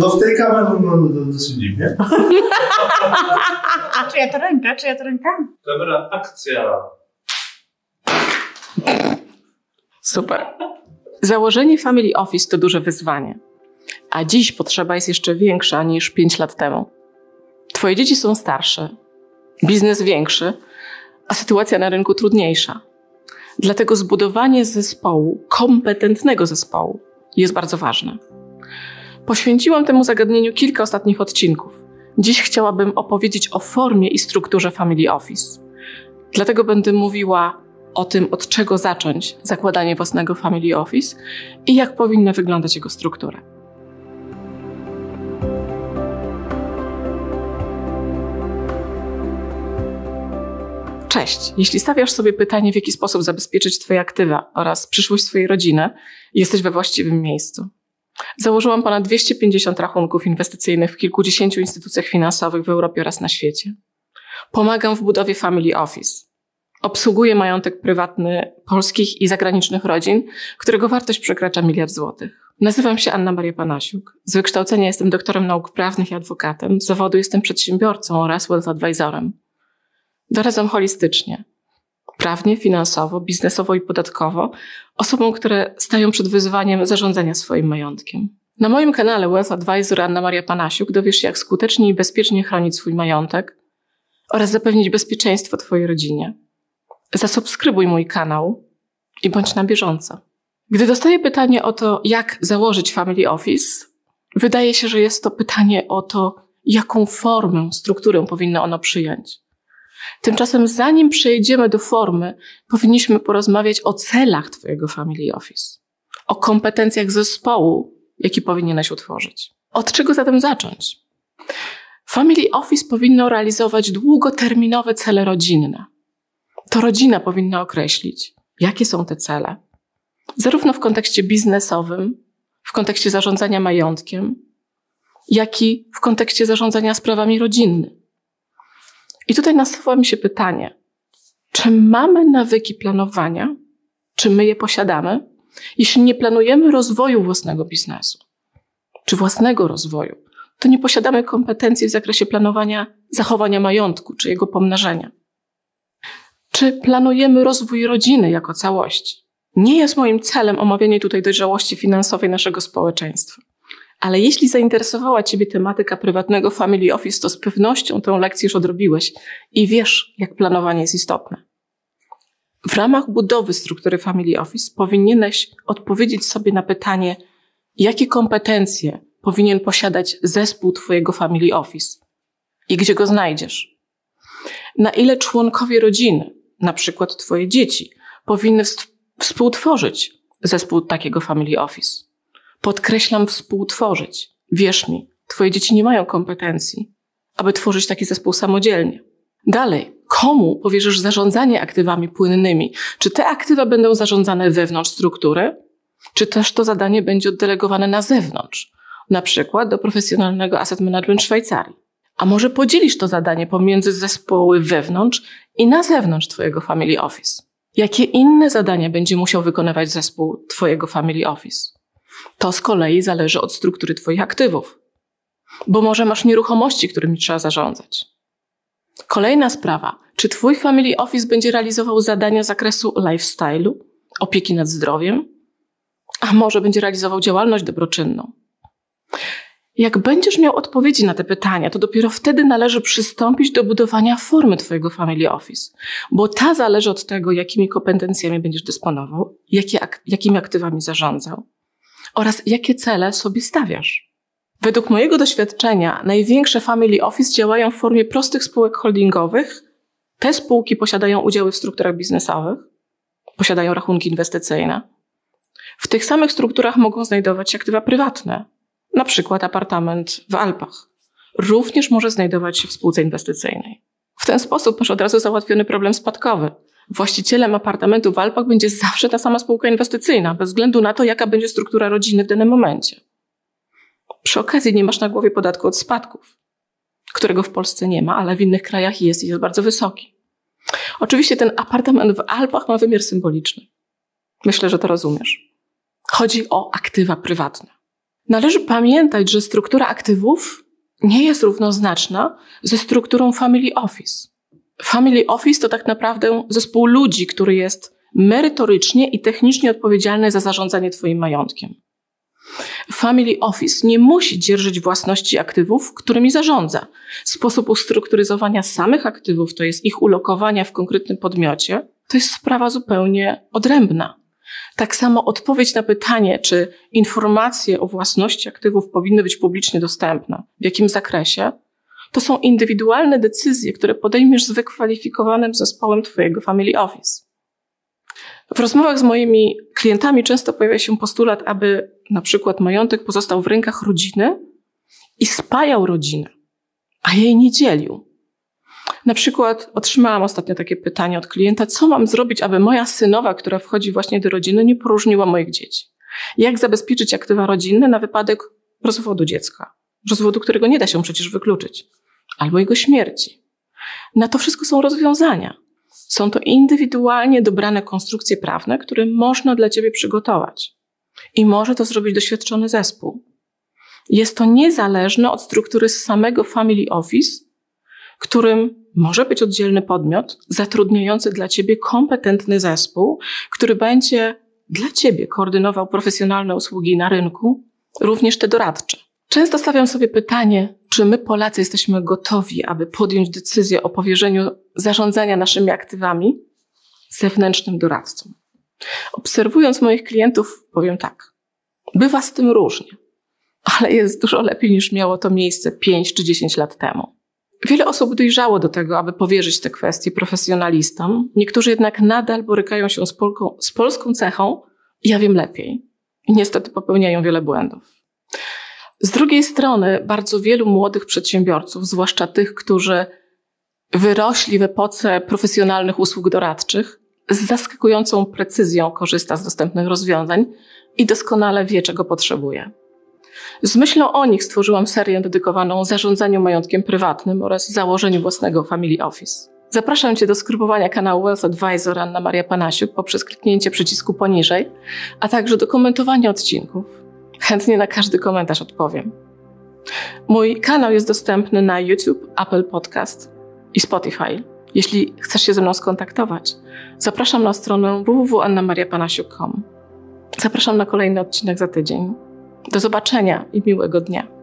No w tej kamerze wygląda to dosyć dziwnie. A czyja to ręka? Czyja to ręka? Kamera, akcja. Super. Założenie Family Office to duże wyzwanie. A dziś potrzeba jest jeszcze większa niż 5 lat temu. Twoje dzieci są starsze, biznes większy, a sytuacja na rynku trudniejsza. Dlatego zbudowanie zespołu, kompetentnego zespołu, jest bardzo ważne. Poświęciłam temu zagadnieniu kilka ostatnich odcinków. Dziś chciałabym opowiedzieć o formie i strukturze Family Office. Dlatego będę mówiła o tym, od czego zacząć zakładanie własnego Family Office i jak powinna wyglądać jego struktura. Cześć. Jeśli stawiasz sobie pytanie, w jaki sposób zabezpieczyć Twoje aktywa oraz przyszłość swojej rodziny, jesteś we właściwym miejscu. Założyłam ponad 250 rachunków inwestycyjnych w kilkudziesięciu instytucjach finansowych w Europie oraz na świecie. Pomagam w budowie Family Office. Obsługuję majątek prywatny polskich i zagranicznych rodzin, którego wartość przekracza miliard złotych. Nazywam się Anna Maria Panasiuk. Z wykształcenia jestem doktorem nauk prawnych i adwokatem. Z zawodu jestem przedsiębiorcą oraz wealth advisorem. Doradzam holistycznie. Prawnie, finansowo, biznesowo i podatkowo osobom, które stają przed wyzwaniem zarządzania swoim majątkiem. Na moim kanale Wealth Advisor Anna Maria Panasiuk dowiesz się, jak skutecznie i bezpiecznie chronić swój majątek oraz zapewnić bezpieczeństwo Twojej rodzinie. Zasubskrybuj mój kanał i bądź na bieżąco. Gdy dostaję pytanie o to, jak założyć Family Office, wydaje się, że jest to pytanie o to, jaką formę, strukturę powinno ono przyjąć. Tymczasem, zanim przejdziemy do formy, powinniśmy porozmawiać o celach Twojego Family Office, o kompetencjach zespołu, jaki powinieneś utworzyć. Od czego zatem zacząć? Family Office powinno realizować długoterminowe cele rodzinne. To rodzina powinna określić, jakie są te cele, zarówno w kontekście biznesowym, w kontekście zarządzania majątkiem, jak i w kontekście zarządzania sprawami rodzinnymi. I tutaj nasuwa mi się pytanie, czy mamy nawyki planowania? Czy my je posiadamy? Jeśli nie planujemy rozwoju własnego biznesu, czy własnego rozwoju, to nie posiadamy kompetencji w zakresie planowania zachowania majątku, czy jego pomnażenia. Czy planujemy rozwój rodziny jako całości? Nie jest moim celem omawianie tutaj dojrzałości finansowej naszego społeczeństwa. Ale jeśli zainteresowała Ciebie tematyka prywatnego family office, to z pewnością tę lekcję już odrobiłeś i wiesz, jak planowanie jest istotne. W ramach budowy struktury family office powinieneś odpowiedzieć sobie na pytanie, jakie kompetencje powinien posiadać zespół Twojego family office i gdzie go znajdziesz. Na ile członkowie rodziny, na przykład Twoje dzieci, powinny współtworzyć zespół takiego family office. Podkreślam współtworzyć. Wierz mi, Twoje dzieci nie mają kompetencji, aby tworzyć taki zespół samodzielnie. Dalej, komu powierzysz zarządzanie aktywami płynnymi? Czy te aktywa będą zarządzane wewnątrz struktury, czy też to zadanie będzie oddelegowane na zewnątrz, na przykład do profesjonalnego asset management Szwajcarii? A może podzielisz to zadanie pomiędzy zespoły wewnątrz i na zewnątrz Twojego family office? Jakie inne zadania będzie musiał wykonywać zespół Twojego family office? To z kolei zależy od struktury Twoich aktywów. Bo może masz nieruchomości, którymi trzeba zarządzać. Kolejna sprawa. Czy Twój family office będzie realizował zadania z zakresu lifestyle'u, opieki nad zdrowiem? A może będzie realizował działalność dobroczynną? Jak będziesz miał odpowiedzi na te pytania, to dopiero wtedy należy przystąpić do budowania formy Twojego family office, bo ta zależy od tego, jakimi kompetencjami będziesz dysponował, jakie, jakimi aktywami zarządzał oraz jakie cele sobie stawiasz. Według mojego doświadczenia największe family office działają w formie prostych spółek holdingowych. Te spółki posiadają udziały w strukturach biznesowych, posiadają rachunki inwestycyjne. W tych samych strukturach mogą znajdować się aktywa prywatne, na przykład apartament w Alpach. Również może znajdować się w spółce inwestycyjnej. W ten sposób masz od razu załatwiony problem spadkowy. Właścicielem apartamentu w Alpach będzie zawsze ta sama spółka inwestycyjna, bez względu na to, jaka będzie struktura rodziny w danym momencie. Przy okazji nie masz na głowie podatku od spadków, którego w Polsce nie ma, ale w innych krajach jest i jest bardzo wysoki. Oczywiście ten apartament w Alpach ma wymiar symboliczny. Myślę, że to rozumiesz. Chodzi o aktywa prywatne. Należy pamiętać, że struktura aktywów nie jest równoznaczna ze strukturą family office. Family office to tak naprawdę zespół ludzi, który jest merytorycznie i technicznie odpowiedzialny za zarządzanie Twoim majątkiem. Family Office nie musi dzierżyć własności aktywów, którymi zarządza. Sposób ustrukturyzowania samych aktywów, to jest ich ulokowania w konkretnym podmiocie, to jest sprawa zupełnie odrębna. Tak samo odpowiedź na pytanie, czy informacje o własności aktywów powinny być publicznie dostępne, w jakim zakresie, to są indywidualne decyzje, które podejmiesz z wykwalifikowanym zespołem Twojego Family Office. W rozmowach z moimi klientami często pojawia się postulat, aby na przykład majątek pozostał w rękach rodziny i spajał rodzinę, a jej nie dzielił. Na przykład otrzymałam ostatnio takie pytanie od klienta, co mam zrobić, aby moja synowa, która wchodzi właśnie do rodziny, nie poróżniła moich dzieci? Jak zabezpieczyć aktywa rodzinne na wypadek rozwodu dziecka? Rozwodu, którego nie da się przecież wykluczyć. Albo jego śmierci. Na to wszystko są rozwiązania. Są to indywidualnie dobrane konstrukcje prawne, które można dla ciebie przygotować. I może to zrobić doświadczony zespół. Jest to niezależne od struktury samego Family Office, którym może być oddzielny podmiot zatrudniający dla ciebie kompetentny zespół, który będzie dla ciebie koordynował profesjonalne usługi na rynku, również te doradcze. Często stawiam sobie pytanie, czy my Polacy jesteśmy gotowi, aby podjąć decyzję o powierzeniu zarządzania naszymi aktywami zewnętrznym doradcom. Obserwując moich klientów, powiem tak. Bywa z tym różnie, ale jest dużo lepiej niż miało to miejsce 5 czy 10 lat temu. Wiele osób dojrzało do tego, aby powierzyć te kwestie profesjonalistom. Niektórzy jednak nadal borykają się z, polką, z polską cechą, ja wiem lepiej. I niestety popełniają wiele błędów. Z drugiej strony, bardzo wielu młodych przedsiębiorców, zwłaszcza tych, którzy wyrośli w epoce profesjonalnych usług doradczych, z zaskakującą precyzją korzysta z dostępnych rozwiązań i doskonale wie, czego potrzebuje. Z myślą o nich stworzyłam serię dedykowaną zarządzaniu majątkiem prywatnym oraz założeniu własnego Family Office. Zapraszam Cię do skrybowania kanału Wealth Advisor Anna Maria Panasiuk poprzez kliknięcie przycisku poniżej, a także do komentowania odcinków. Chętnie na każdy komentarz odpowiem. Mój kanał jest dostępny na YouTube, Apple Podcast i Spotify. Jeśli chcesz się ze mną skontaktować, zapraszam na stronę www.annamariapanasiuk.com. Zapraszam na kolejny odcinek za tydzień. Do zobaczenia i miłego dnia.